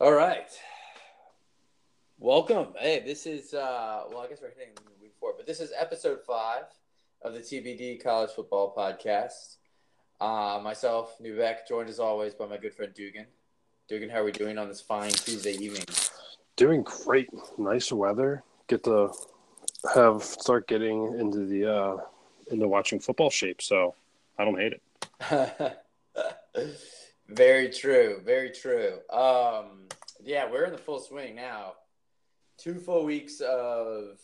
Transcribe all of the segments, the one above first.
All right. Welcome. Hey, this is uh well, I guess we're hitting week four, but this is episode five of the TBD College Football Podcast. Uh, myself, Newbeck, joined as always by my good friend Dugan. Dugan, how are we doing on this fine Tuesday evening? Doing great. Nice weather. Get to have start getting into the uh into watching football shape, so I don't hate it. very true. Very true. Um yeah, we're in the full swing now. Two full weeks of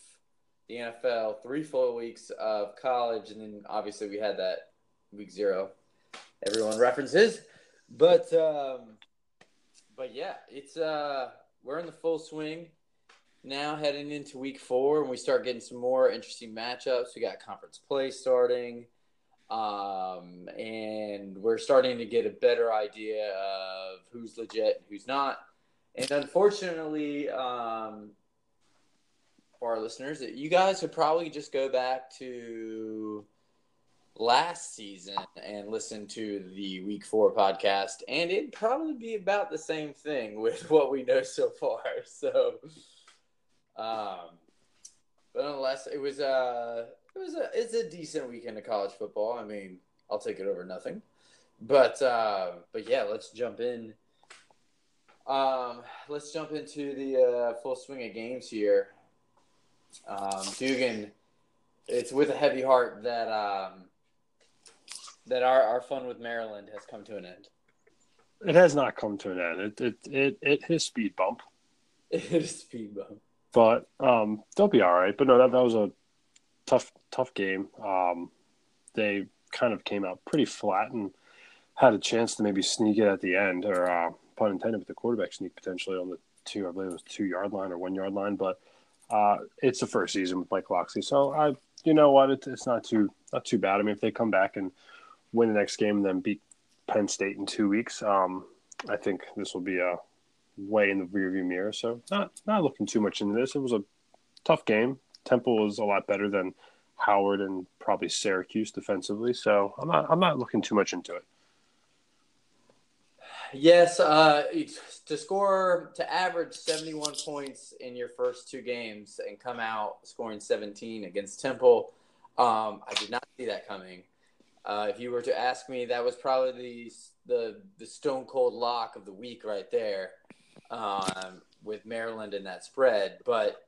the NFL, three full weeks of college, and then obviously we had that week zero. Everyone references, but um, but yeah, it's uh we're in the full swing now, heading into week four, and we start getting some more interesting matchups. We got conference play starting, um, and we're starting to get a better idea of who's legit and who's not. And unfortunately, um, for our listeners, you guys could probably just go back to last season and listen to the week four podcast, and it'd probably be about the same thing with what we know so far. So, um, but nonetheless, it was a it was a it's a decent weekend of college football. I mean, I'll take it over nothing. But uh, but yeah, let's jump in. Um, let's jump into the uh, full swing of games here. Um, Dugan, it's with a heavy heart that um, that our, our fun with Maryland has come to an end. It has not come to an end. It it it, it hit speed bump. It hit a speed bump. But um, they'll be all right. But no, that, that was a tough tough game. Um, they kind of came out pretty flat and had a chance to maybe sneak it at the end, or uh, pun intended, with the quarterback sneak potentially on the two, I believe it was two yard line or one yard line. But uh, it's the first season with Mike Locksley, so I, you know what, it, it's not too not too bad. I mean, if they come back and win the next game and then beat Penn State in two weeks, um, I think this will be a way in the rearview mirror. So not not looking too much into this. It was a tough game. Temple was a lot better than Howard and probably Syracuse defensively. So I'm not I'm not looking too much into it. Yes, uh, to score to average 71 points in your first two games and come out scoring 17 against Temple, um, I did not see that coming. Uh, if you were to ask me, that was probably the the, the stone cold lock of the week right there um, with Maryland and that spread. But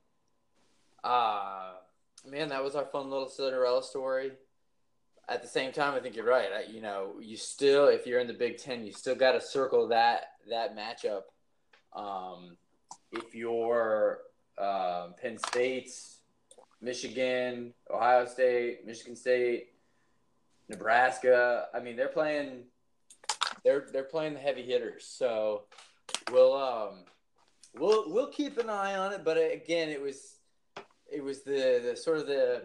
uh, man, that was our fun little Cinderella story at the same time, I think you're right. I, you know, you still, if you're in the Big Ten, you still got to circle that that matchup. Um, if you're um, Penn State, Michigan, Ohio State, Michigan State, Nebraska, I mean, they're playing. They're they're playing the heavy hitters. So we'll um, we'll we'll keep an eye on it. But again, it was it was the the sort of the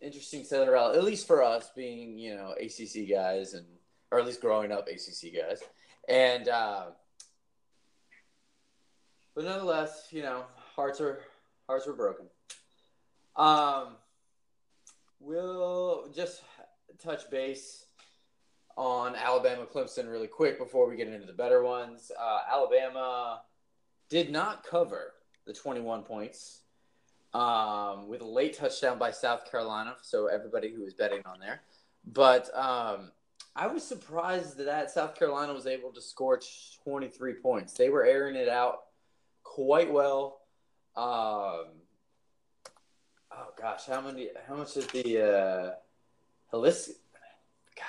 interesting Cinderella, at least for us being, you know, ACC guys and, or at least growing up ACC guys. And, uh, but nonetheless, you know, hearts are, hearts were broken. Um, we'll just touch base on Alabama Clemson really quick before we get into the better ones. Uh, Alabama did not cover the 21 points um, with a late touchdown by South Carolina. So everybody who was betting on there, but um, I was surprised that South Carolina was able to score 23 points. They were airing it out quite well. Um, oh gosh, how many? How much is the uh, Helis? God,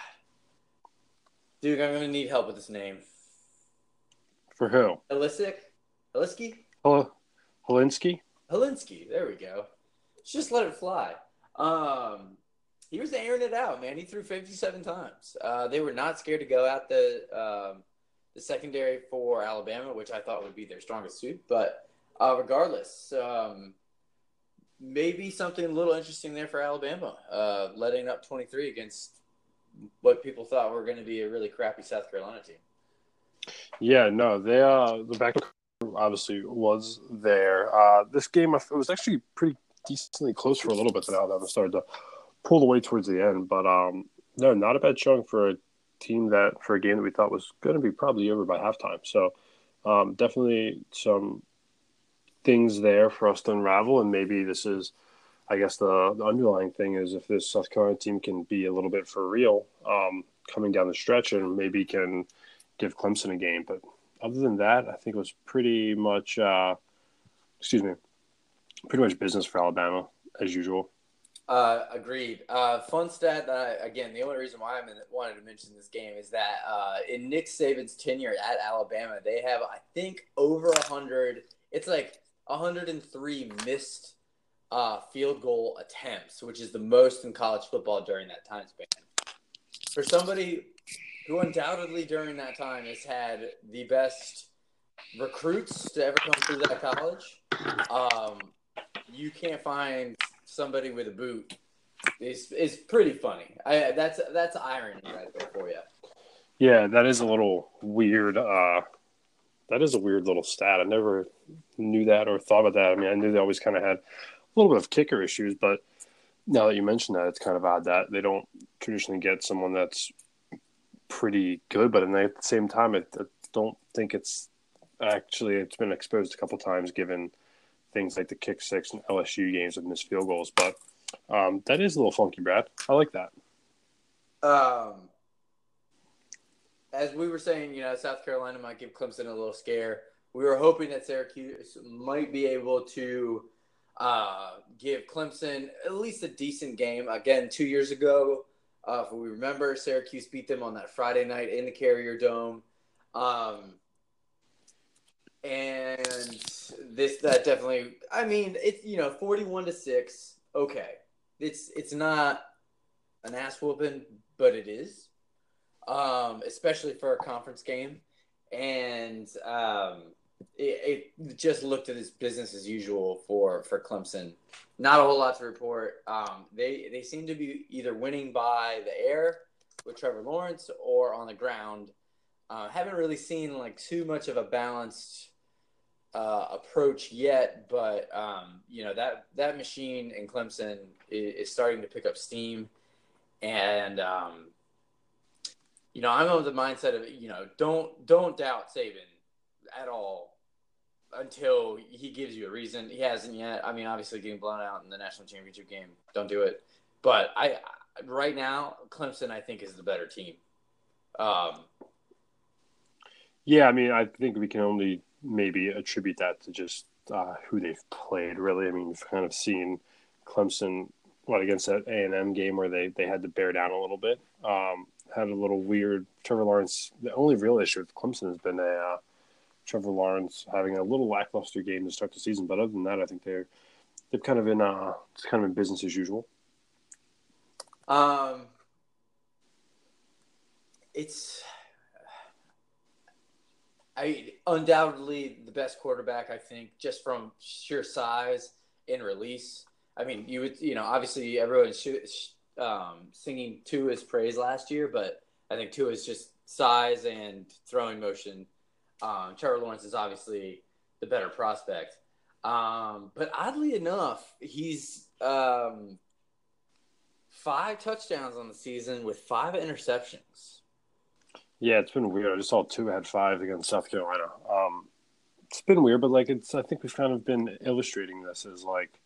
dude, I'm gonna need help with this name. For who? Helisic? Heliski? Hello, Hilinski. Hilinski, there we go. Just let it fly. Um, he was airing it out, man. He threw 57 times. Uh, they were not scared to go out the um, the secondary for Alabama, which I thought would be their strongest suit. But uh, regardless, um, maybe something a little interesting there for Alabama, uh, letting up 23 against what people thought were going to be a really crappy South Carolina team. Yeah, no, they uh the back obviously was there. Uh, this game it was actually pretty decently close for a little bit. Then Alabama started to pull away towards the end, but um, no, not a bad showing for a team that for a game that we thought was going to be probably over by halftime. So um, definitely some things there for us to unravel, and maybe this is, I guess, the, the underlying thing is if this South Carolina team can be a little bit for real um, coming down the stretch, and maybe can give Clemson a game. But other than that, I think it was pretty much, uh, excuse me, pretty much business for Alabama as usual. Uh, agreed. Uh, fun stat that I, again, the only reason why I wanted to mention this game is that uh, in Nick Saban's tenure at Alabama, they have I think over hundred. It's like 103 missed uh, field goal attempts, which is the most in college football during that time span. For somebody who undoubtedly during that time has had the best recruits to ever come through that college, um, you can't find somebody with a boot. It's, is pretty funny. I, that's that's irony right there for you. Yeah, that is a little weird. Uh, that is a weird little stat. I never knew that or thought about that. I mean, I knew they always kind of had a little bit of kicker issues, but now that you mention that, it's kind of odd that they don't traditionally get someone that's pretty good. But at the same time, I, I don't think it's actually it's been exposed a couple times given things like the kick six and LSU games with missed field goals. But um, that is a little funky, Brad. I like that. Um, as we were saying, you know, South Carolina might give Clemson a little scare. We were hoping that Syracuse might be able to uh, give Clemson at least a decent game. Again, two years ago, uh, if we remember, Syracuse beat them on that Friday night in the Carrier Dome. Um, and this that definitely I mean it's you know 41 to 6 okay it's it's not an ass whooping but it is um especially for a conference game and um it, it just looked at as business as usual for for Clemson. Not a whole lot to report. Um they they seem to be either winning by the air with Trevor Lawrence or on the ground. Uh, haven't really seen like too much of a balanced uh, approach yet, but um, you know that that machine in Clemson is, is starting to pick up steam, and um, you know I'm of the mindset of you know don't don't doubt Saban at all until he gives you a reason. He hasn't yet. I mean, obviously getting blown out in the national championship game, don't do it. But I right now Clemson I think is the better team. Um, yeah, I mean I think we can only maybe attribute that to just uh, who they've played. Really, I mean, you've kind of seen Clemson what against that A and M game where they they had to bear down a little bit. Um, had a little weird Trevor Lawrence. The only real issue with Clemson has been a uh, Trevor Lawrence having a little lackluster game to start the season. But other than that, I think they're they've kind of in uh, it's kind of in business as usual. Um, it's I undoubtedly the best quarterback. I think just from sheer size and release. I mean, you would you know obviously everyone's um, singing praise last year, but I think Tua is just size and throwing motion. Um, Trevor Lawrence is obviously the better prospect. Um, but oddly enough, he's um, five touchdowns on the season with five interceptions. Yeah, it's been weird. I just saw Tua had five against South Carolina. Um, it's been weird, but like it's, I think we've kind of been illustrating this as like,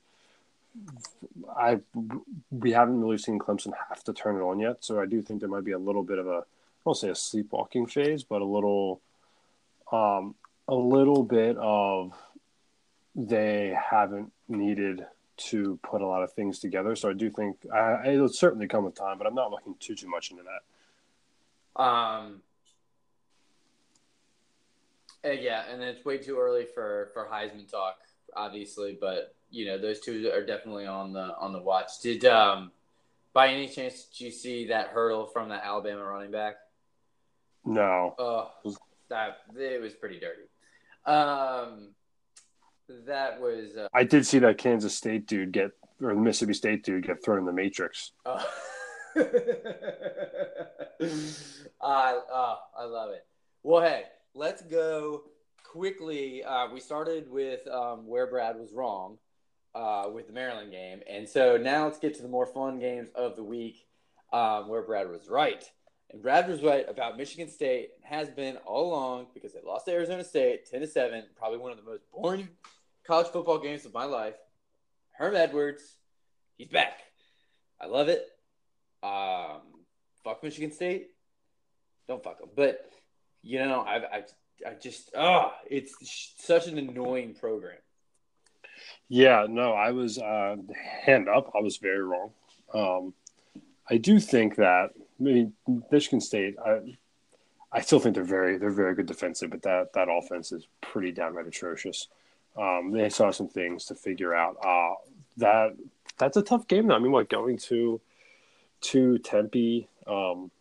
I we haven't really seen Clemson have to turn it on yet, so I do think there might be a little bit of a, I won't say a sleepwalking phase, but a little, um, a little bit of they haven't needed to put a lot of things together. So I do think I, it'll certainly come with time, but I'm not looking too too much into that. Um, yeah, and it's way too early for for Heisman talk, obviously, but you know those two are definitely on the on the watch. Did um, by any chance did you see that hurdle from that Alabama running back? No. Oh, that it was pretty dirty. Um, that was. Uh, I did see that Kansas State dude get or Mississippi State dude get thrown in the Matrix. Oh. I uh, I love it. Well, hey, let's go quickly. Uh, we started with um, where Brad was wrong uh, with the Maryland game, and so now let's get to the more fun games of the week um, where Brad was right. And Brad was right about Michigan State and has been all along because they lost to Arizona State 10 to 7, probably one of the most boring college football games of my life. Herm Edwards, he's back. I love it. Um, fuck Michigan State. Don't fuck them. But, you know, I, I, I just, oh, it's such an annoying program. Yeah, no, I was uh, hand up. I was very wrong. Um, I do think that I mean Michigan State. I I still think they're very they're very good defensive, but that that offense is pretty downright atrocious. Um, they saw some things to figure out. Uh, that that's a tough game though. I mean, what going to to Tempe um,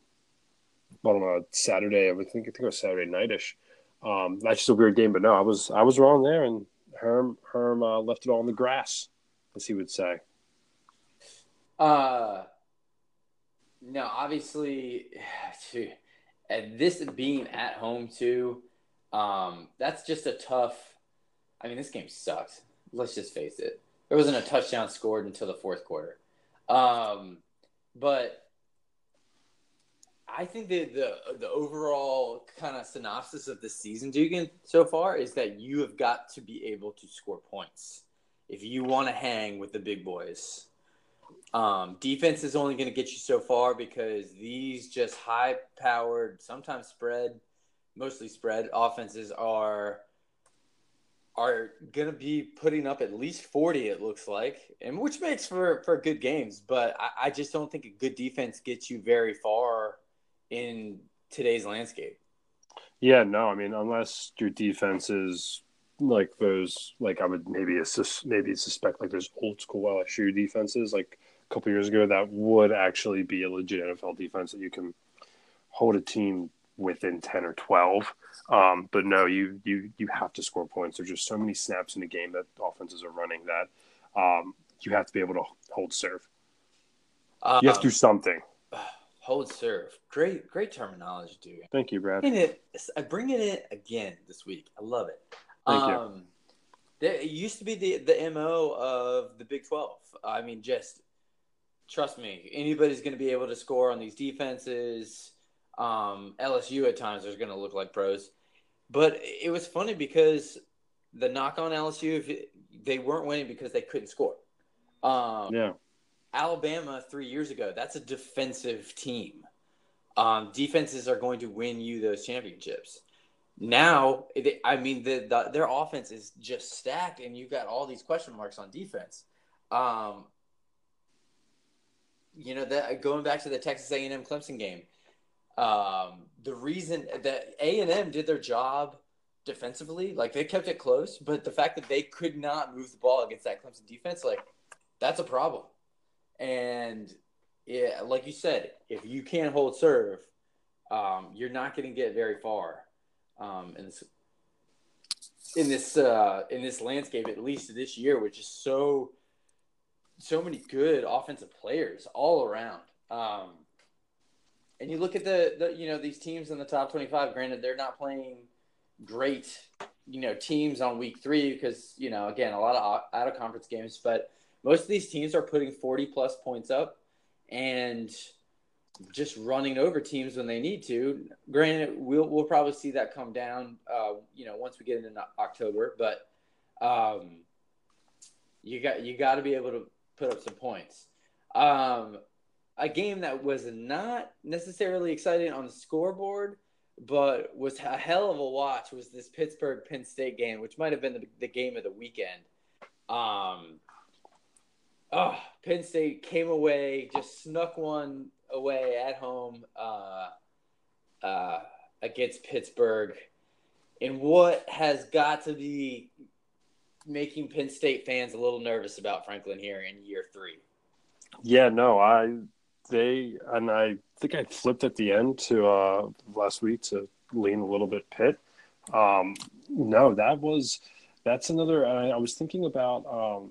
on a Saturday? I think I think it was Saturday nightish. Um, that's just a weird game, but no, I was I was wrong there, and Herm Herm uh, left it all in the grass, as he would say. Uh, no, obviously, and this being at home too, um, that's just a tough. I mean, this game sucks. Let's just face it. There wasn't a touchdown scored until the fourth quarter. Um, but I think the the the overall kind of synopsis of the season, Dugan, so far is that you have got to be able to score points if you want to hang with the big boys. Um, defense is only going to get you so far because these just high powered, sometimes spread, mostly spread offenses are are going to be putting up at least 40 it looks like and which makes for for good games but I, I just don't think a good defense gets you very far in today's landscape. Yeah no i mean unless your defense is like those like i would maybe assist, maybe suspect like those old school lsu defenses like a couple years ago that would actually be a legit NFL defense that you can hold a team within 10 or 12 um, but no you you you have to score points. There's just so many snaps in the game that offenses are running that um, you have to be able to hold serve. Um, you have to do something. hold serve. Great great terminology dude. Thank you brad. Bring it, i bring it in again this week. I love it. Thank you. Um, it used to be the the mo of the big 12 i mean just trust me, anybody's going to be able to score on these defenses. Um, LSU at times is going to look like pros, but it was funny because the knock on LSU, if they weren't winning because they couldn't score. Um, yeah. Alabama three years ago, that's a defensive team. Um, defenses are going to win you those championships. Now, I mean, the, the, their offense is just stacked, and you've got all these question marks on defense. Um, you know that going back to the Texas A&M Clemson game, um, the reason that A&M did their job defensively, like they kept it close, but the fact that they could not move the ball against that Clemson defense, like that's a problem. And yeah, like you said, if you can't hold serve, um, you're not going to get very far um, in this in this uh, in this landscape, at least this year, which is so so many good offensive players all around. Um, and you look at the, the, you know, these teams in the top 25, granted, they're not playing great, you know, teams on week three because, you know, again, a lot of out of conference games, but most of these teams are putting 40 plus points up and just running over teams when they need to. Granted, we'll, we'll probably see that come down, uh, you know, once we get into October, but, um, you got, you got to be able to put up some points. Um, a game that was not necessarily exciting on the scoreboard, but was a hell of a watch was this Pittsburgh Penn State game, which might have been the, the game of the weekend. Um, oh, Penn State came away, just snuck one away at home uh, uh, against Pittsburgh in what has got to be making Penn State fans a little nervous about Franklin here in year three. Yeah, no, I they and I think I flipped at the end to uh last week to lean a little bit Pitt. Um, no, that was that's another. I, I was thinking about um,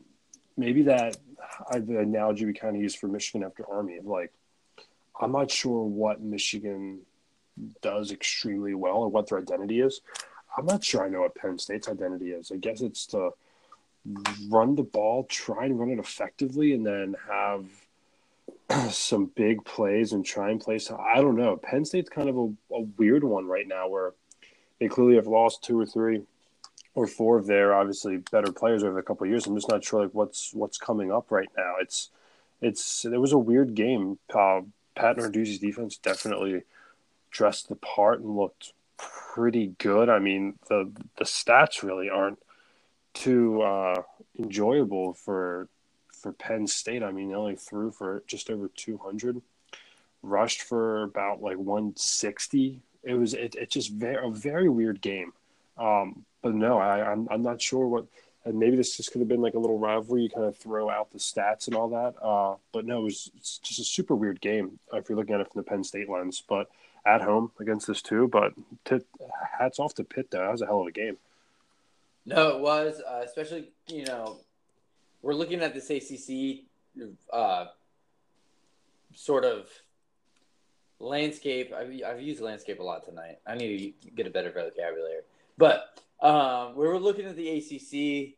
maybe that I, the analogy we kind of use for Michigan after Army of like I'm not sure what Michigan does extremely well or what their identity is. I'm not sure I know what Penn State's identity is. I guess it's to run the ball, try and run it effectively, and then have some big plays and try and play. So I don't know. Penn State's kind of a, a weird one right now, where they clearly have lost two or three or four of their obviously better players over a couple of years. I'm just not sure like what's what's coming up right now. It's it's it was a weird game. Uh, Pat Narduzzi's defense definitely dressed the part and looked pretty good. I mean, the the stats really aren't too uh, enjoyable for for Penn State. I mean, they only threw for just over 200, rushed for about like 160. It was it, it just very a very weird game. Um, but no, I I'm, I'm not sure what. And maybe this just could have been like a little rivalry. You kind of throw out the stats and all that. Uh, but no, it was just a super weird game if you're looking at it from the Penn State lens. But at home against this too. But to, hats off to Pitt though. That was a hell of a game. No, it was, uh, especially you know, we're looking at this ACC uh, sort of landscape. I've, I've used landscape a lot tonight. I need to get a better vocabulary, but um, we were looking at the ACC,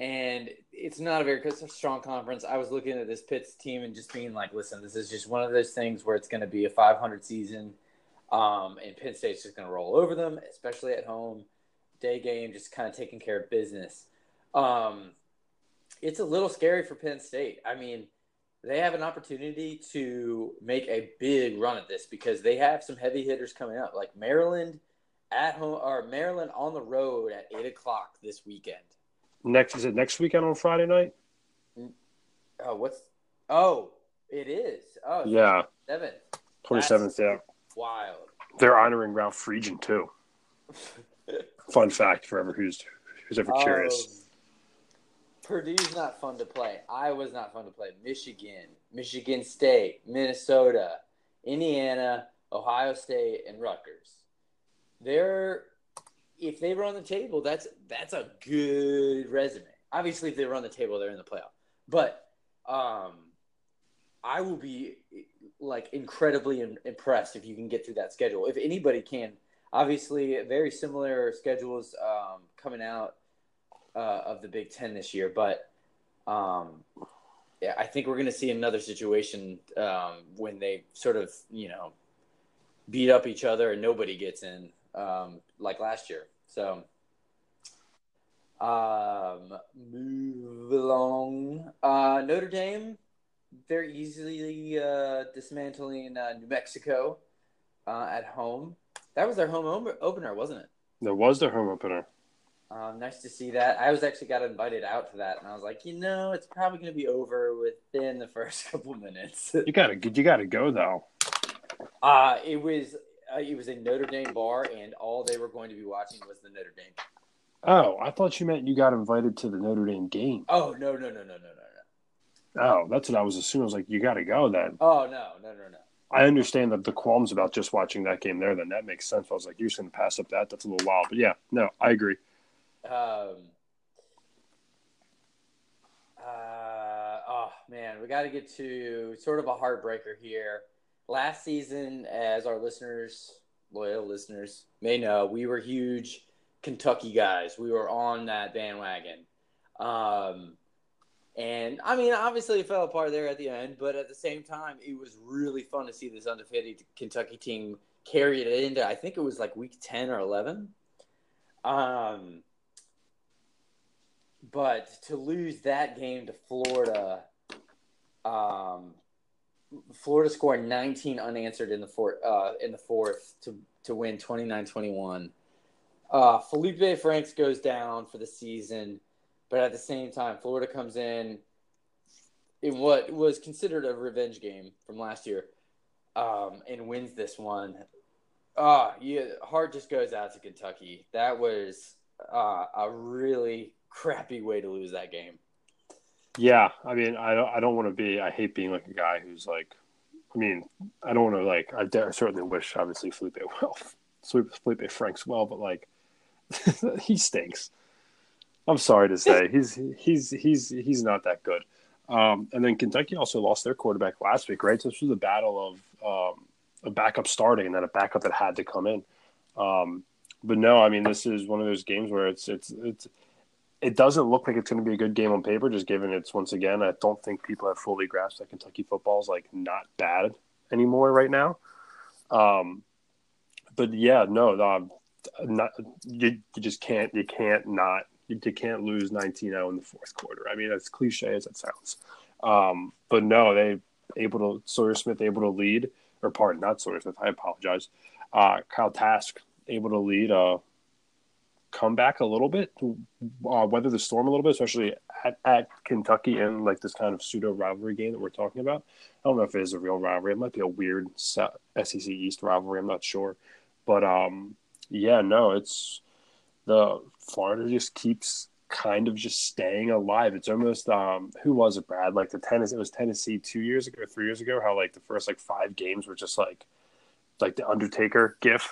and it's not a very strong conference. I was looking at this Pitt's team and just being like, listen, this is just one of those things where it's going to be a 500 season, um, and Penn State's just going to roll over them, especially at home day game, just kind of taking care of business. Um, it's a little scary for Penn State. I mean, they have an opportunity to make a big run at this because they have some heavy hitters coming up, like Maryland at home or Maryland on the road at eight o'clock this weekend. Next is it next weekend on Friday night? Oh, what's? Oh, it is. Oh, yeah, seventh, twenty seventh. Yeah, wild. They're honoring Ralph Friedgen too. Fun fact for ever who's who's ever curious. Purdue's not fun to play. Iowa's not fun to play. Michigan, Michigan State, Minnesota, Indiana, Ohio State, and Rutgers. They're if they were on the table, that's that's a good resume. Obviously, if they were on the table, they're in the playoff. But um, I will be like incredibly impressed if you can get through that schedule. If anybody can obviously very similar schedules um, coming out uh, of the Big Ten this year, but um, yeah, I think we're going to see another situation um, when they sort of you know beat up each other and nobody gets in um, like last year. So. Um, move along. Uh, Notre Dame, they're easily uh, dismantling uh, New Mexico uh, at home. That was their home opener, wasn't it? That was their home opener. Um, nice to see that. I was actually got invited out to that, and I was like, you know, it's probably going to be over within the first couple minutes. you gotta, you gotta go though. Uh it was, uh, it was a Notre Dame bar, and all they were going to be watching was the Notre Dame. Oh, I thought you meant you got invited to the Notre Dame game. Oh no no no no no no no. Oh, that's what I was assuming. I was like, you got to go then. Oh no no no no. I understand that the qualms about just watching that game there, then that makes sense. I was like, you're just going to pass up that. That's a little wild. But yeah, no, I agree. Um, uh, oh, man, we got to get to sort of a heartbreaker here. Last season, as our listeners, loyal listeners, may know, we were huge Kentucky guys. We were on that bandwagon. Um, and I mean, obviously, it fell apart there at the end, but at the same time, it was really fun to see this undefeated Kentucky team carry it into. I think it was like week ten or eleven. Um, but to lose that game to Florida, um, Florida scored 19 unanswered in the fourth uh, in the fourth to to win 29-21. Uh, Felipe Franks goes down for the season. But at the same time, Florida comes in in what was considered a revenge game from last year um, and wins this one. Ah, yeah, heart just goes out to Kentucky. That was uh, a really crappy way to lose that game. Yeah, I mean, I don't, I don't want to be. I hate being like a guy who's like. I mean, I don't want to like. I, I certainly wish, obviously, Felipe well, Felipe Franks well, but like, he stinks. I'm sorry to say he's he's he's he's not that good. Um, and then Kentucky also lost their quarterback last week, right? So this was a battle of um, a backup starting and then a backup that had to come in. Um, but no, I mean this is one of those games where it's it's it's it doesn't look like it's going to be a good game on paper, just given it's once again. I don't think people have fully grasped that Kentucky football is like not bad anymore right now. Um, but yeah, no, uh, not you, you just can't you can't not you, can't lose 19-0 in the fourth quarter. I mean, as cliche as it sounds, um, but no, they able to Sawyer Smith able to lead or pardon, not Sawyer Smith. I apologize. Uh, Kyle Trask able to lead a comeback a little bit, uh, weather the storm a little bit, especially at, at Kentucky in like this kind of pseudo rivalry game that we're talking about. I don't know if it is a real rivalry. It might be a weird SEC East rivalry. I'm not sure, but um, yeah, no, it's the Florida just keeps kind of just staying alive. It's almost um, who was it, Brad? Like the tennis, it was Tennessee two years ago, three years ago. How like the first like five games were just like like the Undertaker gif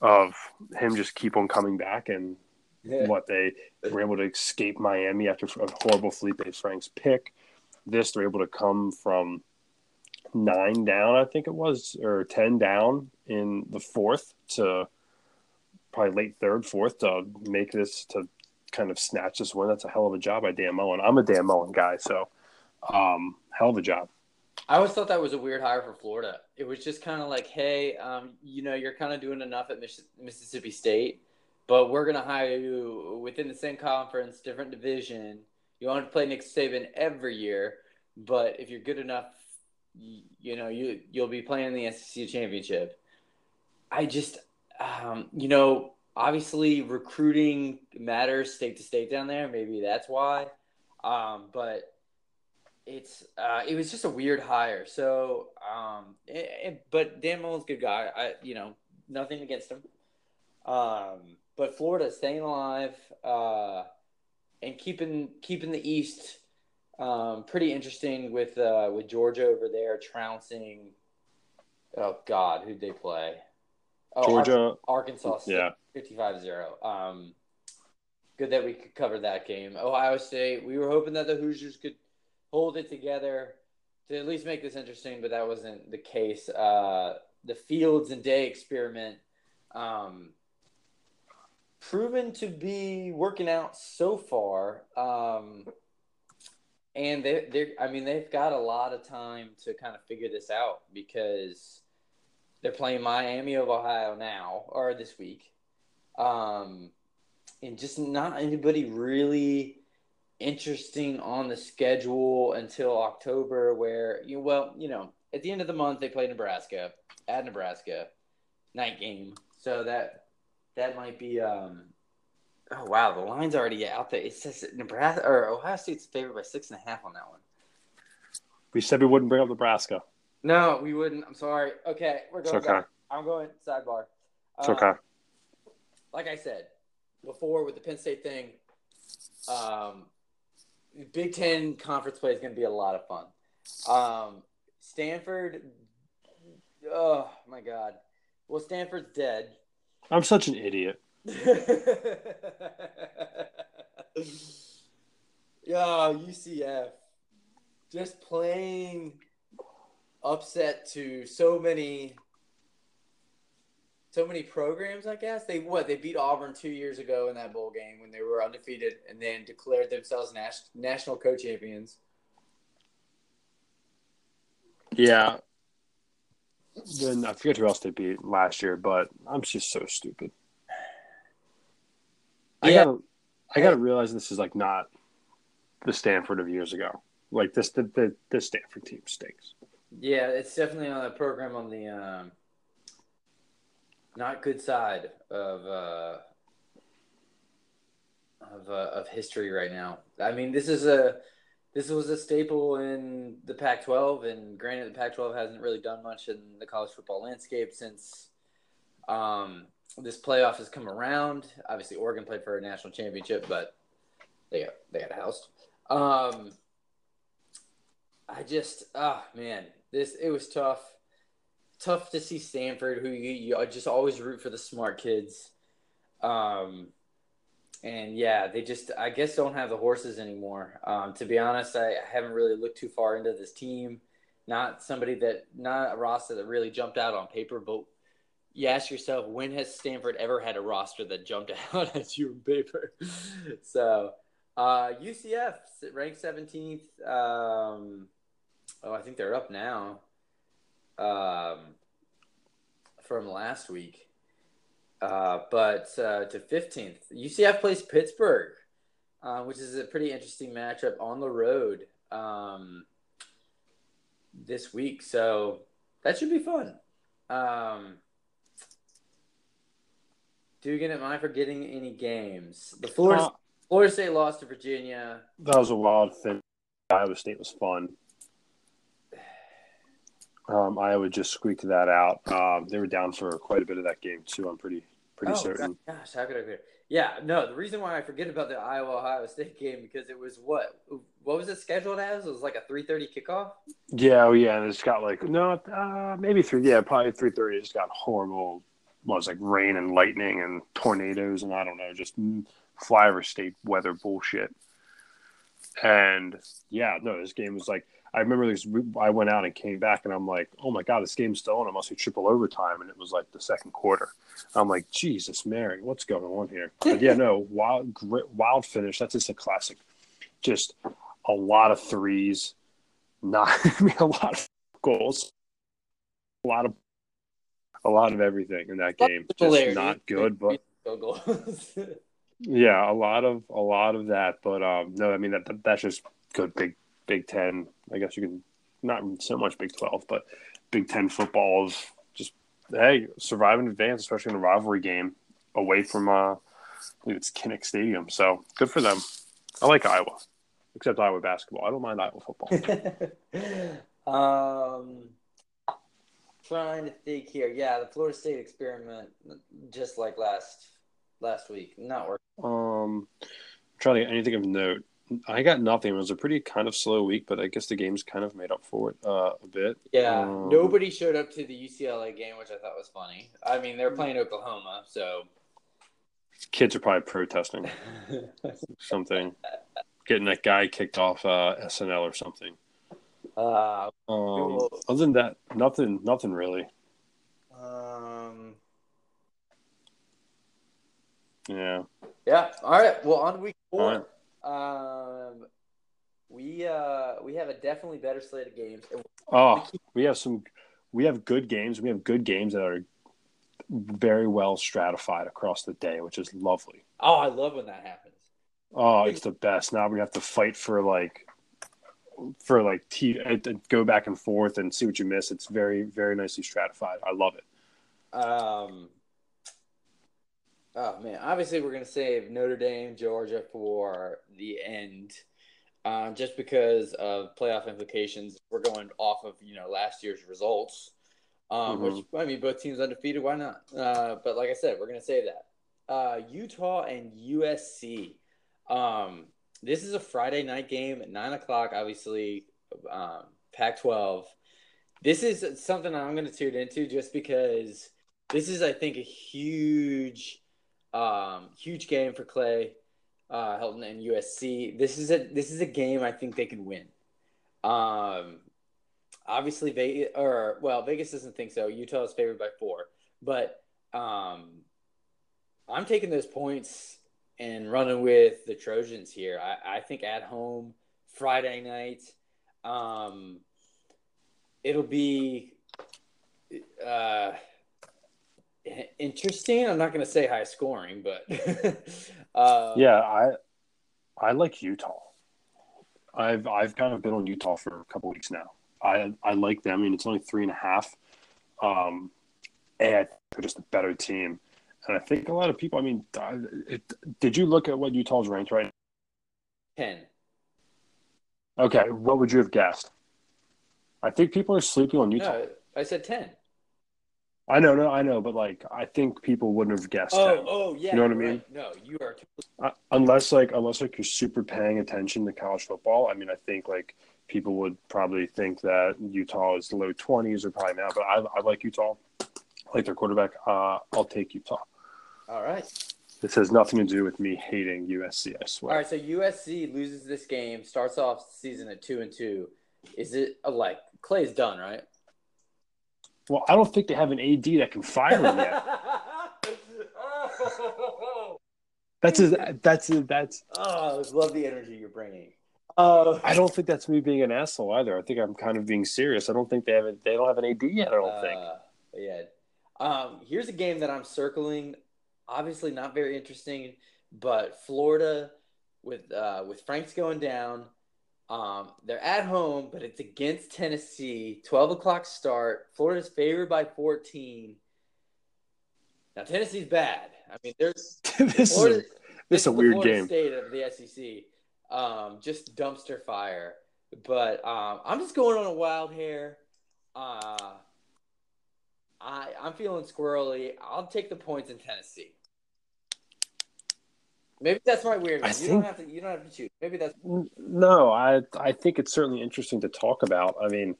of him just keep on coming back and yeah. what they were able to escape Miami after a horrible Felipe Franks pick. This they're able to come from nine down, I think it was, or ten down in the fourth to probably late third, fourth to make this to kind of snatch this win. That's a hell of a job by Dan Mullen. I'm a Dan Mullen guy, so um, hell of a job. I always thought that was a weird hire for Florida. It was just kind of like, hey, um, you know, you're kind of doing enough at Mississippi State, but we're going to hire you within the same conference, different division. You want to play Nick Saban every year, but if you're good enough, you, you know, you you'll be playing in the SEC championship. I just, um, you know, obviously recruiting matters state to state down there. Maybe that's why. Um, but it's uh, it was just a weird hire. So, um, it, it, but Dan Mullen's a good guy. I you know nothing against him. Um, but Florida staying alive uh, and keeping keeping the East um, pretty interesting with uh, with Georgia over there trouncing. Oh God, who'd they play? Oh, Georgia, Arkansas, yeah, 55-0. Um, good that we could cover that game. Ohio State, we were hoping that the Hoosiers could hold it together to at least make this interesting, but that wasn't the case. Uh, the Fields and Day experiment um, proven to be working out so far. Um, and they, they I mean, they've got a lot of time to kind of figure this out because they're playing Miami of Ohio now or this week. Um, and just not anybody really interesting on the schedule until October, where you well, you know, at the end of the month they play Nebraska at Nebraska, night game. So that that might be. um Oh wow, the line's already out there. It says Nebraska or Ohio State's favored by six and a half on that one. We said we wouldn't bring up Nebraska. No, we wouldn't. I'm sorry. Okay, we're going. It's okay. Back. I'm going sidebar. It's um, okay. Like I said before with the Penn State thing, um, Big Ten conference play is going to be a lot of fun. Um, Stanford, oh my God. Well, Stanford's dead. I'm such an idiot. Yeah, UCF. Just playing upset to so many so many programs, I guess. They what they beat Auburn two years ago in that bowl game when they were undefeated, and then declared themselves nas- national co-champions. Yeah. Then I forget who else they beat last year, but I'm just so stupid. I yeah. gotta, I gotta realize this is like not the Stanford of years ago. Like this, the the, the Stanford team stinks. Yeah, it's definitely on the program on the. Um not good side of uh, of uh, of history right now. I mean, this is a this was a staple in the Pac-12, and granted, the Pac-12 hasn't really done much in the college football landscape since um, this playoff has come around. Obviously, Oregon played for a national championship, but they got they got housed. Um, I just, ah, oh, man, this it was tough tough to see Stanford, who you, you just always root for the smart kids. Um, and yeah, they just I guess don't have the horses anymore. Um, to be honest, I, I haven't really looked too far into this team. Not somebody that not a roster that really jumped out on paper, but you ask yourself, when has Stanford ever had a roster that jumped out at you on paper? so Uh, UCF ranked 17th. Um, oh, I think they're up now. Um, from last week. Uh, but uh, to 15th, UCF plays Pittsburgh, uh, which is a pretty interesting matchup on the road um, this week. So that should be fun. Um, Dugan, am I forgetting any games? The Florida, Florida State lost to Virginia. That was a wild thing. Iowa State was fun. Um, Iowa just squeaked that out. Um, they were down for quite a bit of that game too. I'm pretty pretty oh, certain. gosh, how could I forget? Yeah, no. The reason why I forget about the Iowa Ohio State game because it was what? What was it scheduled as? It was like a three thirty kickoff. Yeah, oh yeah, and it's got like no, uh, maybe three. Yeah, probably three thirty. It's got horrible. What was it, like rain and lightning and tornadoes and I don't know, just flyover state weather bullshit. And yeah, no, this game was like I remember this. I went out and came back, and I'm like, oh my god, this game's still on. It must be triple overtime, and it was like the second quarter. I'm like, Jesus Mary, what's going on here? But yeah, no, wild, wild finish. That's just a classic. Just a lot of threes, not I mean, a lot of goals, a lot of a lot of everything in that game. Just not good, but yeah, a lot of a lot of that. But um, no, I mean that, that that's just good. Big Big Ten. I guess you can not so much Big Twelve, but Big Ten football is just hey survive in advance, especially in a rivalry game away from uh, I believe it's Kinnick Stadium. So good for them. I like Iowa, except Iowa basketball. I don't mind Iowa football. um, trying to think here. Yeah, the Florida State experiment, just like last last week, not working. Um, I'm trying to get anything of note. I got nothing. It was a pretty kind of slow week, but I guess the games kind of made up for it uh, a bit. Yeah, um, nobody showed up to the UCLA game, which I thought was funny. I mean, they're playing Oklahoma, so kids are probably protesting something, getting that guy kicked off uh, SNL or something. Uh, um, other than that, nothing, nothing really. Um. Yeah. Yeah. All right. Well, on week four, um, we uh we have a definitely better slate of games. Oh, we have some. We have good games. We have good games that are very well stratified across the day, which is lovely. Oh, I love when that happens. Oh, it's the best. Now we have to fight for like for like t- uh, go back and forth and see what you miss. It's very very nicely stratified. I love it. Um. Oh man, obviously we're gonna save Notre Dame, Georgia for the end, um, just because of playoff implications. We're going off of you know last year's results, um, mm-hmm. which I mean both teams undefeated. Why not? Uh, but like I said, we're gonna save that. Uh, Utah and USC. Um, this is a Friday night game at nine o'clock. Obviously, um, Pac-12. This is something I'm going to tune into just because this is, I think, a huge, um, huge game for Clay uh, Helton and USC. This is a this is a game I think they can win. Um, obviously, Vegas or well, Vegas doesn't think so. Utah is favored by four, but um, I'm taking those points and running with the Trojans here. I, I think at home Friday night, um, it'll be uh, interesting. I'm not going to say high scoring, but uh, yeah, I I like Utah. I've I've kind of been on Utah for a couple weeks now. I I like them. I mean, it's only three and a half. Um, and they're just a better team. And I think a lot of people. I mean, it, did you look at what Utah's ranked right? Ten. Okay, what would you have guessed? I think people are sleeping on Utah. No, I said ten. I know, no, I know, but like, I think people wouldn't have guessed. Oh, 10. oh, yeah. You know what I mean? Right. No, you are. Uh, unless like, unless like you're super paying attention to college football. I mean, I think like people would probably think that Utah is low twenties or probably now, but I, I like Utah. I like their quarterback. Uh, I'll take Utah. All right. This has nothing to do with me hating USC. I swear. All right. So USC loses this game, starts off season at two and two. Is it uh, like Clay's done, right? Well, I don't think they have an AD that can fire him yet. That's a, that's a, that's. Oh, I love the energy you're bringing. Uh, I don't think that's me being an asshole either. I think I'm kind of being serious. I don't think they have a, they don't have an AD yet. I don't think. uh, yeah. Um, here's a game that I'm circling. Obviously, not very interesting, but Florida with uh, with Franks going down. Um, they're at home, but it's against Tennessee. Twelve o'clock start. Florida's favored by fourteen. Now Tennessee's bad. I mean, there's this is a, this is a weird Florida game. State of the SEC, um, just dumpster fire. But um, I'm just going on a wild hair. Uh, I I'm feeling squirrely. I'll take the points in Tennessee. Maybe that's my weird I. You think- don't have to. You don't have to choose. Maybe that's No, I I think it's certainly interesting to talk about. I mean,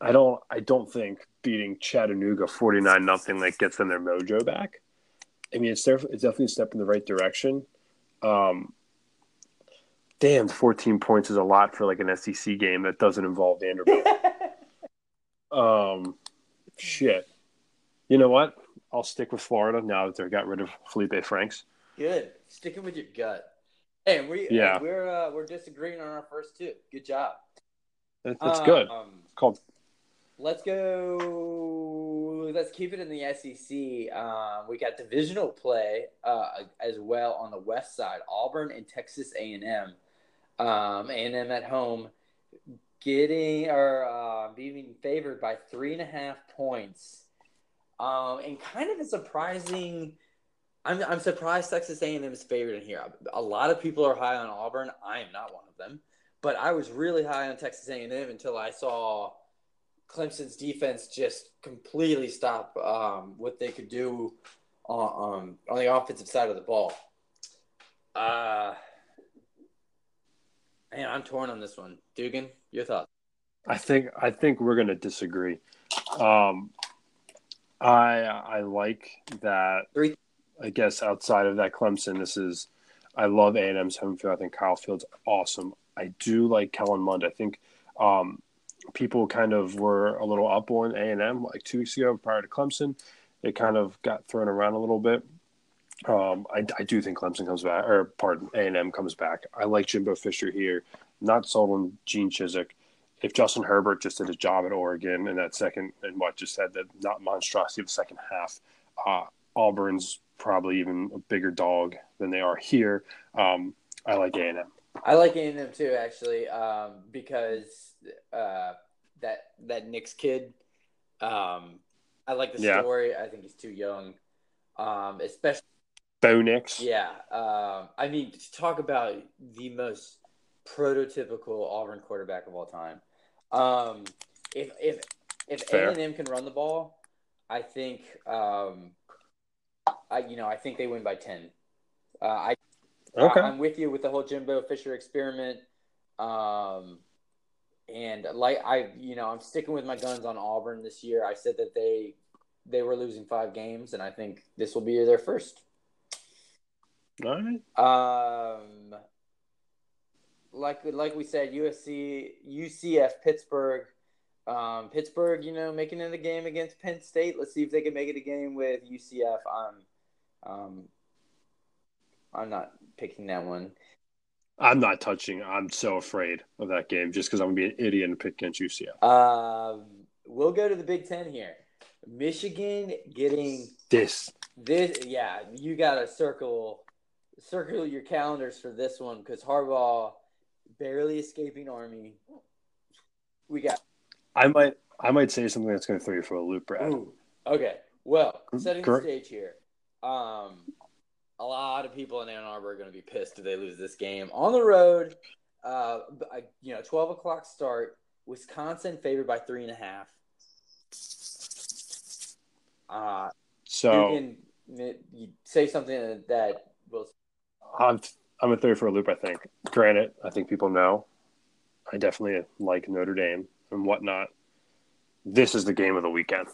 I don't I don't think beating Chattanooga forty nine nothing like gets them their mojo back. I mean, it's def- it's definitely a step in the right direction. Um, damn, fourteen points is a lot for like an SEC game that doesn't involve Vanderbilt. um, shit. You know what? I'll stick with Florida now that they got rid of Felipe Franks. Good. Sticking with your gut. Hey, and we Yeah. we're uh, we're disagreeing on our first two. Good job. That, that's good. Um, called Let's go. Let's keep it in the SEC. Um, we got divisional play uh, as well on the west side. Auburn and Texas A and M. Um, A and M at home, getting or uh, being favored by three and a half points. Um, and kind of a surprising. I'm I'm surprised Texas A and M is favored in here. A lot of people are high on Auburn. I am not one of them, but I was really high on Texas A and M until I saw. Clemson's defense just completely stop um, what they could do on, um, on the offensive side of the ball. Uh, man, I'm torn on this one. Dugan, your thoughts? I think I think we're going to disagree. Um, I I like that. Three. I guess outside of that Clemson, this is. I love A and M's home field. I think Kyle Field's awesome. I do like Kellen Mond. I think um, people kind of were a little up on A and M like two weeks ago prior to Clemson. It kind of got thrown around a little bit. Um, I, I do think Clemson comes back, or pardon, A and M comes back. I like Jimbo Fisher here. Not sold on Gene Chiswick if Justin Herbert just did his job at Oregon in that second and what just said that not monstrosity of the second half, uh, Auburn's probably even a bigger dog than they are here. Um, I like A and M. I like A&M too, actually, um, because uh, that that Nix kid. Um, I like the Yeah. story. I think he's too young, um, especially. Bo Nix. Yeah, um, I mean, to talk about the most prototypical Auburn quarterback of all time. Um, if if if A and M can run the ball, I think um, I you know I think they win by ten. Uh, I Okay. I, am with you with the whole Jimbo Fisher experiment. Um, and like I, you know, I'm sticking with my guns on Auburn this year. I said that they they were losing five games, and I think this will be their first. All right. Um, like like we said, USC, UCF, Pittsburgh. Um, Pittsburgh, you know, making it a game against Penn State. Let's see if they can make it a game with UCF. I'm, um, I'm not picking that one. I'm not touching. I'm so afraid of that game just because I'm gonna be an idiot and pick against UCF. Um, we'll go to the Big Ten here. Michigan getting This this. Yeah, you got to circle circle your calendars for this one because Harbaugh barely escaping Army. We got I might I might say something that's gonna throw you for a loop, Brad. Ooh. Okay. Well, setting the stage here. Um, a lot of people in Ann Arbor are going to be pissed if they lose this game on the road. Uh, you know, twelve o'clock start. Wisconsin favored by three and a half. Uh, So you can you say something that will. I'm I'm gonna throw for a loop. I think. Granted, I think people know. I definitely like Notre Dame and whatnot. This is the game of the weekend.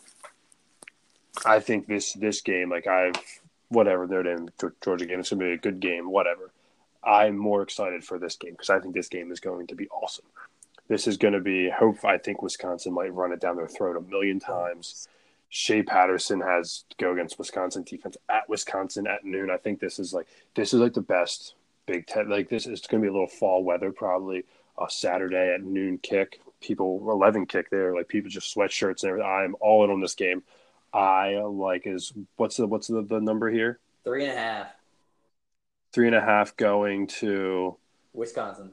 I think this this game, like I've whatever Dame Georgia game, it's gonna be a good game. Whatever. I'm more excited for this game because I think this game is going to be awesome. This is going to be. Hope I think Wisconsin might run it down their throat a million times. Shea Patterson has to go against Wisconsin defense at Wisconsin at noon. I think this is like this is like the best Big Ten. Like this is going to be a little fall weather, probably a Saturday at noon kick. People eleven kick there, like people just sweatshirts and everything. I'm all in on this game. I like is what's the what's the, the number here? Three and a half. Three and a half going to Wisconsin.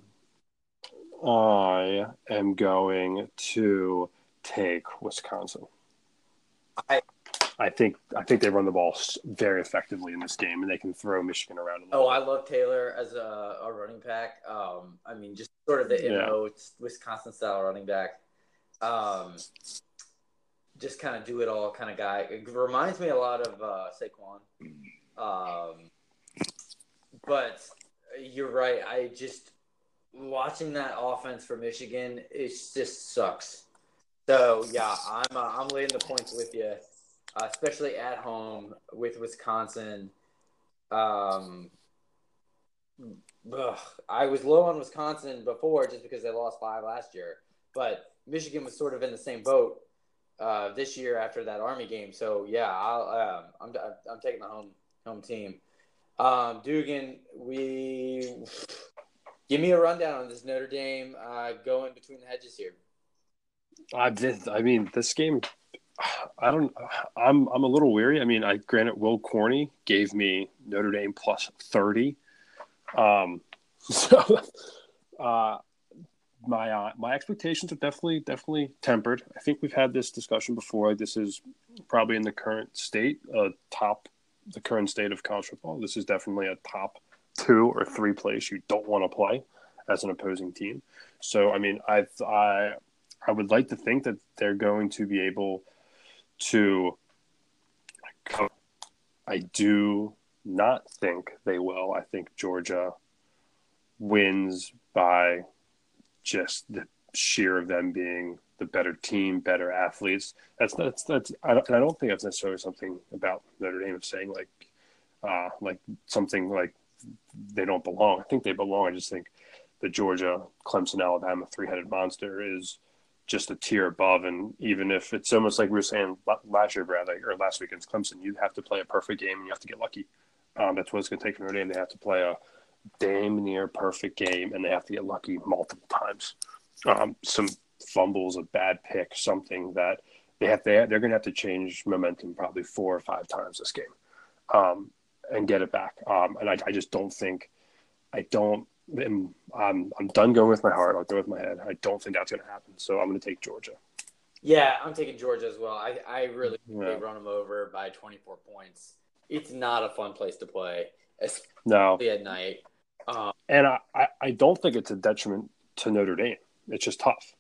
I am going to take Wisconsin. I I think I think they run the ball very effectively in this game, and they can throw Michigan around. Oh, I love Taylor as a, a running back. Um, I mean, just sort of the yeah. Wisconsin style running back. Um, just kind of do it all kind of guy. It reminds me a lot of uh, Saquon. Um, but you're right. I just watching that offense for Michigan, it just sucks. So yeah, I'm uh, I'm laying the points with you, uh, especially at home with Wisconsin. Um, ugh, I was low on Wisconsin before just because they lost five last year, but Michigan was sort of in the same boat uh, this year after that Army game. So yeah, I'll, um, I'm I'm taking the home home team. Um, Dugan, we Give me a rundown on this Notre Dame uh, going between the hedges here. I did. I mean, this game. I don't. I'm. I'm a little weary. I mean, I granted Will Corney gave me Notre Dame plus thirty. Um, so, uh, my uh, my expectations are definitely definitely tempered. I think we've had this discussion before. This is probably in the current state, uh, top the current state of college football. This is definitely a top two or three place you don't want to play as an opposing team. So, I mean, I I I would like to think that they're going to be able to. I do not think they will. I think Georgia wins by just the sheer of them being the better team, better athletes. That's that's that's. I don't, I don't think that's necessarily something about Notre Dame of saying like, uh, like something like they don't belong. I think they belong. I just think the Georgia, Clemson, Alabama three headed monster is just a tier above. And even if it's almost like we were saying last year, Brad, like, or last week against Clemson, you have to play a perfect game and you have to get lucky. Um, that's what it's going to take from Notre Dame. They have to play a damn near perfect game and they have to get lucky multiple times. Um, some fumbles, a bad pick, something that they have to, they're going to have to change momentum probably four or five times this game. Um, and get it back. Um, and I, I, just don't think, I don't, I'm, I'm, I'm done going with my heart. I'll go with my head. I don't think that's going to happen. So I'm going to take Georgia. Yeah, I'm taking Georgia as well. I, I really yeah. run them over by 24 points. It's not a fun place to play, especially no. at night. Um, and I, I, I don't think it's a detriment to Notre Dame. It's just tough.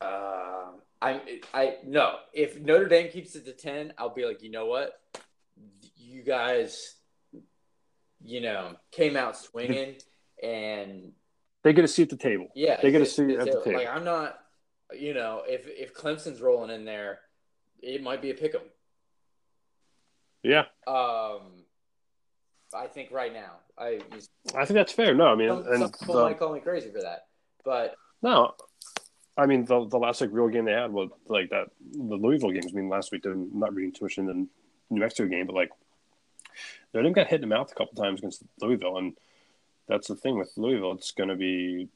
Uh, I I no. If Notre Dame keeps it to ten, I'll be like, you know what? you guys, you know, came out swinging and they get a seat at the table. Yeah, they get a seat at the table. Like I'm not, you know, if if Clemson's rolling in there, it might be a pick 'em. Yeah. Um, I think right now, I I think that's fair. No, I mean, some, and some people the, might call me crazy for that, but no, I mean the the last like real game they had was like that the Louisville games. I mean, last week they're not reading too much in the New Mexico game, but like Notre Dame got hit in the mouth a couple times against Louisville, and that's the thing with Louisville. It's going to be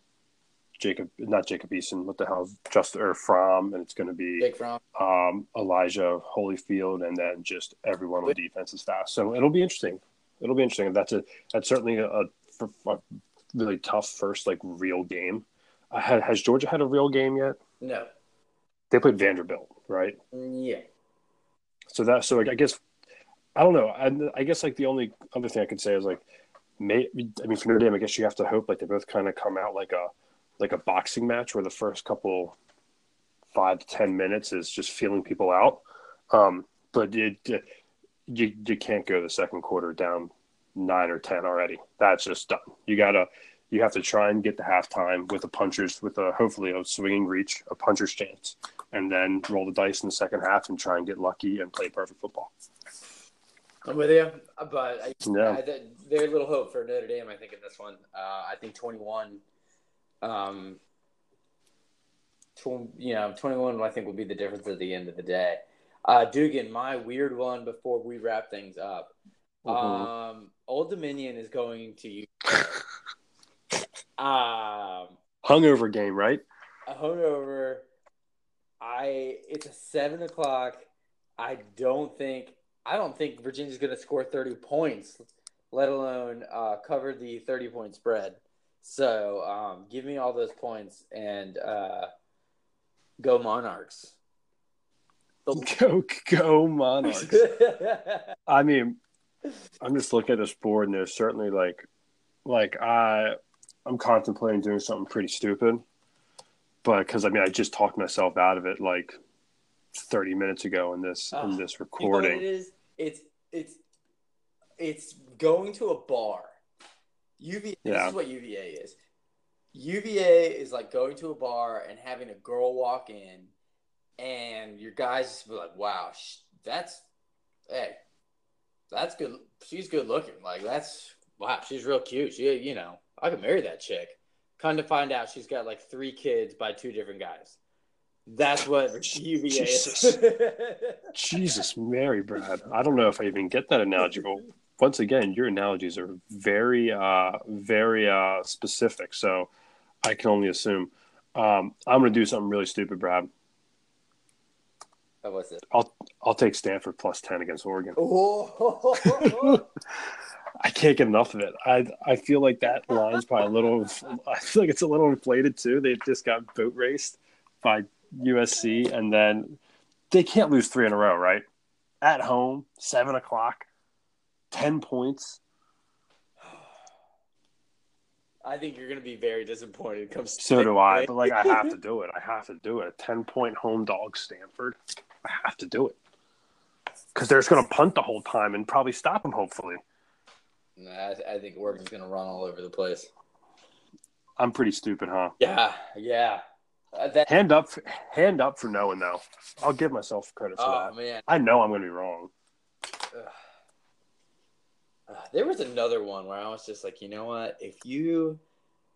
Jacob, not Jacob Eason. What the hell, just or Fromm, and it's going to be um, Elijah Holyfield, and then just everyone on defense is fast. So it'll be interesting. It'll be interesting. That's a that's certainly a, a really tough first like real game. Uh, has Georgia had a real game yet? No. They played Vanderbilt, right? Yeah. So that so like, I guess I don't know. I, I guess like the only other thing I could say is like, may, I mean, for Notre Dame, I guess you have to hope like they both kind of come out like a like a boxing match where the first couple five to ten minutes is just feeling people out. Um, but it, you you can't go the second quarter down nine or ten already. That's just done. You gotta you have to try and get the halftime with a puncher's with a hopefully a swinging reach, a puncher's chance, and then roll the dice in the second half and try and get lucky and play perfect football. I'm with you, but I, yeah. I, very little hope for Notre Dame. I think in this one, uh, I think 21. Um, tw- you know, 21. I think will be the difference at the end of the day. Uh, Dugan, my weird one before we wrap things up. Mhm. Um, Old Dominion is going to use um Hungover game, right? a hungover. I it's a seven o'clock. I don't think I don't think Virginia's going to score thirty points, let alone uh, cover the thirty point spread. So um, give me all those points and uh, go Monarchs. Go, go Monarchs. I mean, I'm just looking at this board, and there's certainly like, like I, I'm contemplating doing something pretty stupid, but because I mean, I just talked myself out of it like 30 minutes ago in this Ah, in this You know it recording. is? It's it's it's going to a bar. UVA. This is what UVA is. UVA is like going to a bar and having a girl walk in, and your guys just be like, "Wow, sh- that's hey, that's good. She's good looking. Like that's wow, she's real cute. She, you know, I could marry that chick." Come to find out, she's got like three kids by two different guys. That's what UVA Jesus. is. Jesus, Mary, Brad. I don't know if I even get that analogy, but once again, your analogies are very, uh, very uh, specific. So I can only assume. Um, I'm going to do something really stupid, Brad. How was it? I'll I'll take Stanford plus ten against Oregon. Oh, I can't get enough of it. I I feel like that line's probably a little. I feel like it's a little inflated too. They just got boat raced by USC, and then they can't lose three in a row, right? At home, seven o'clock, ten points. I think you're going to be very disappointed. Comes So do I. But like, I have to do it. I have to do it. A ten point home dog, Stanford. I have to do it because they're just going to punt the whole time and probably stop them. Hopefully, Nah, I, I think Oregon's going to run all over the place. I'm pretty stupid, huh? Yeah, yeah. Uh, that, Hand up, hand up for knowing though. I'll give myself credit for oh that. man, I know I'm going to be wrong. Uh, there was another one where I was just like, you know what? If you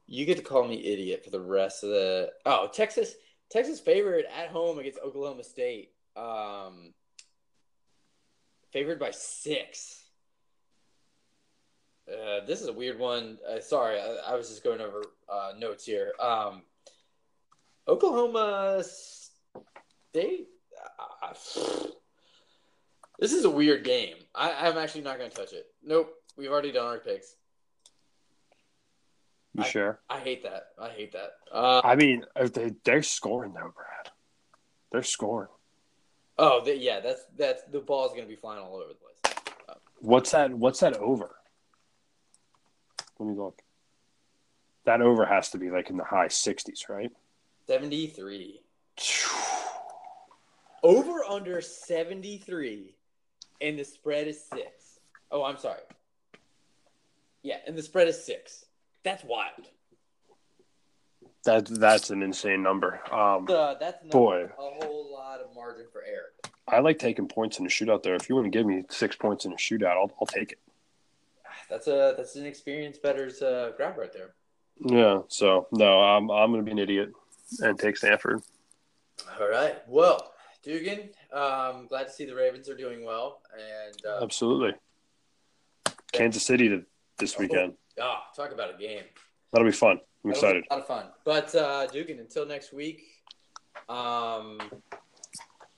you get to call me idiot for the rest of the oh Texas Texas favorite at home against Oklahoma State, um, favored by six. Uh, this is a weird one. Uh, sorry, I, I was just going over uh, notes here. Um, Oklahoma State. Uh, this is a weird game. I, I'm actually not going to touch it. Nope. We've already done our picks. You I- sure? I hate that. I hate that. Uh, I mean, they they're scoring though, Brad. They're scoring. Oh, the, yeah. That's that's the ball's going to be flying all over the place. What's that? What's that over? Let me look. That over has to be like in the high 60s, right? Seventy three. Over under seventy three, and the spread is six. Oh, I'm sorry. Yeah, and the spread is six. That's wild. That that's an insane number. Um, Uh, that's not Boy. a whole lot of margin for error. I like taking points in a shootout. There, if you want to give me six points in a shootout, I'll, I'll take it. That's a that's an experienced bettor's uh, grab right there. Yeah. So no, I'm I'm gonna be an idiot and take Stanford. All right. Well, Dugan, um, glad to see the Ravens are doing well, and uh, Absolutely. Kansas City to, this weekend. ah, talk about a game. That'll be fun. I'm That'll excited. A lot of fun. But uh, Dugan, until next week, um,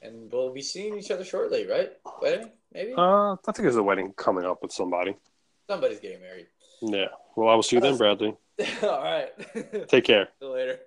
and we'll be seeing each other shortly, right? Wedding, maybe. Uh, I think there's a wedding coming up with somebody. Somebody's getting married. Yeah. Well, I will see you then, Bradley. All right. Take care. See you later.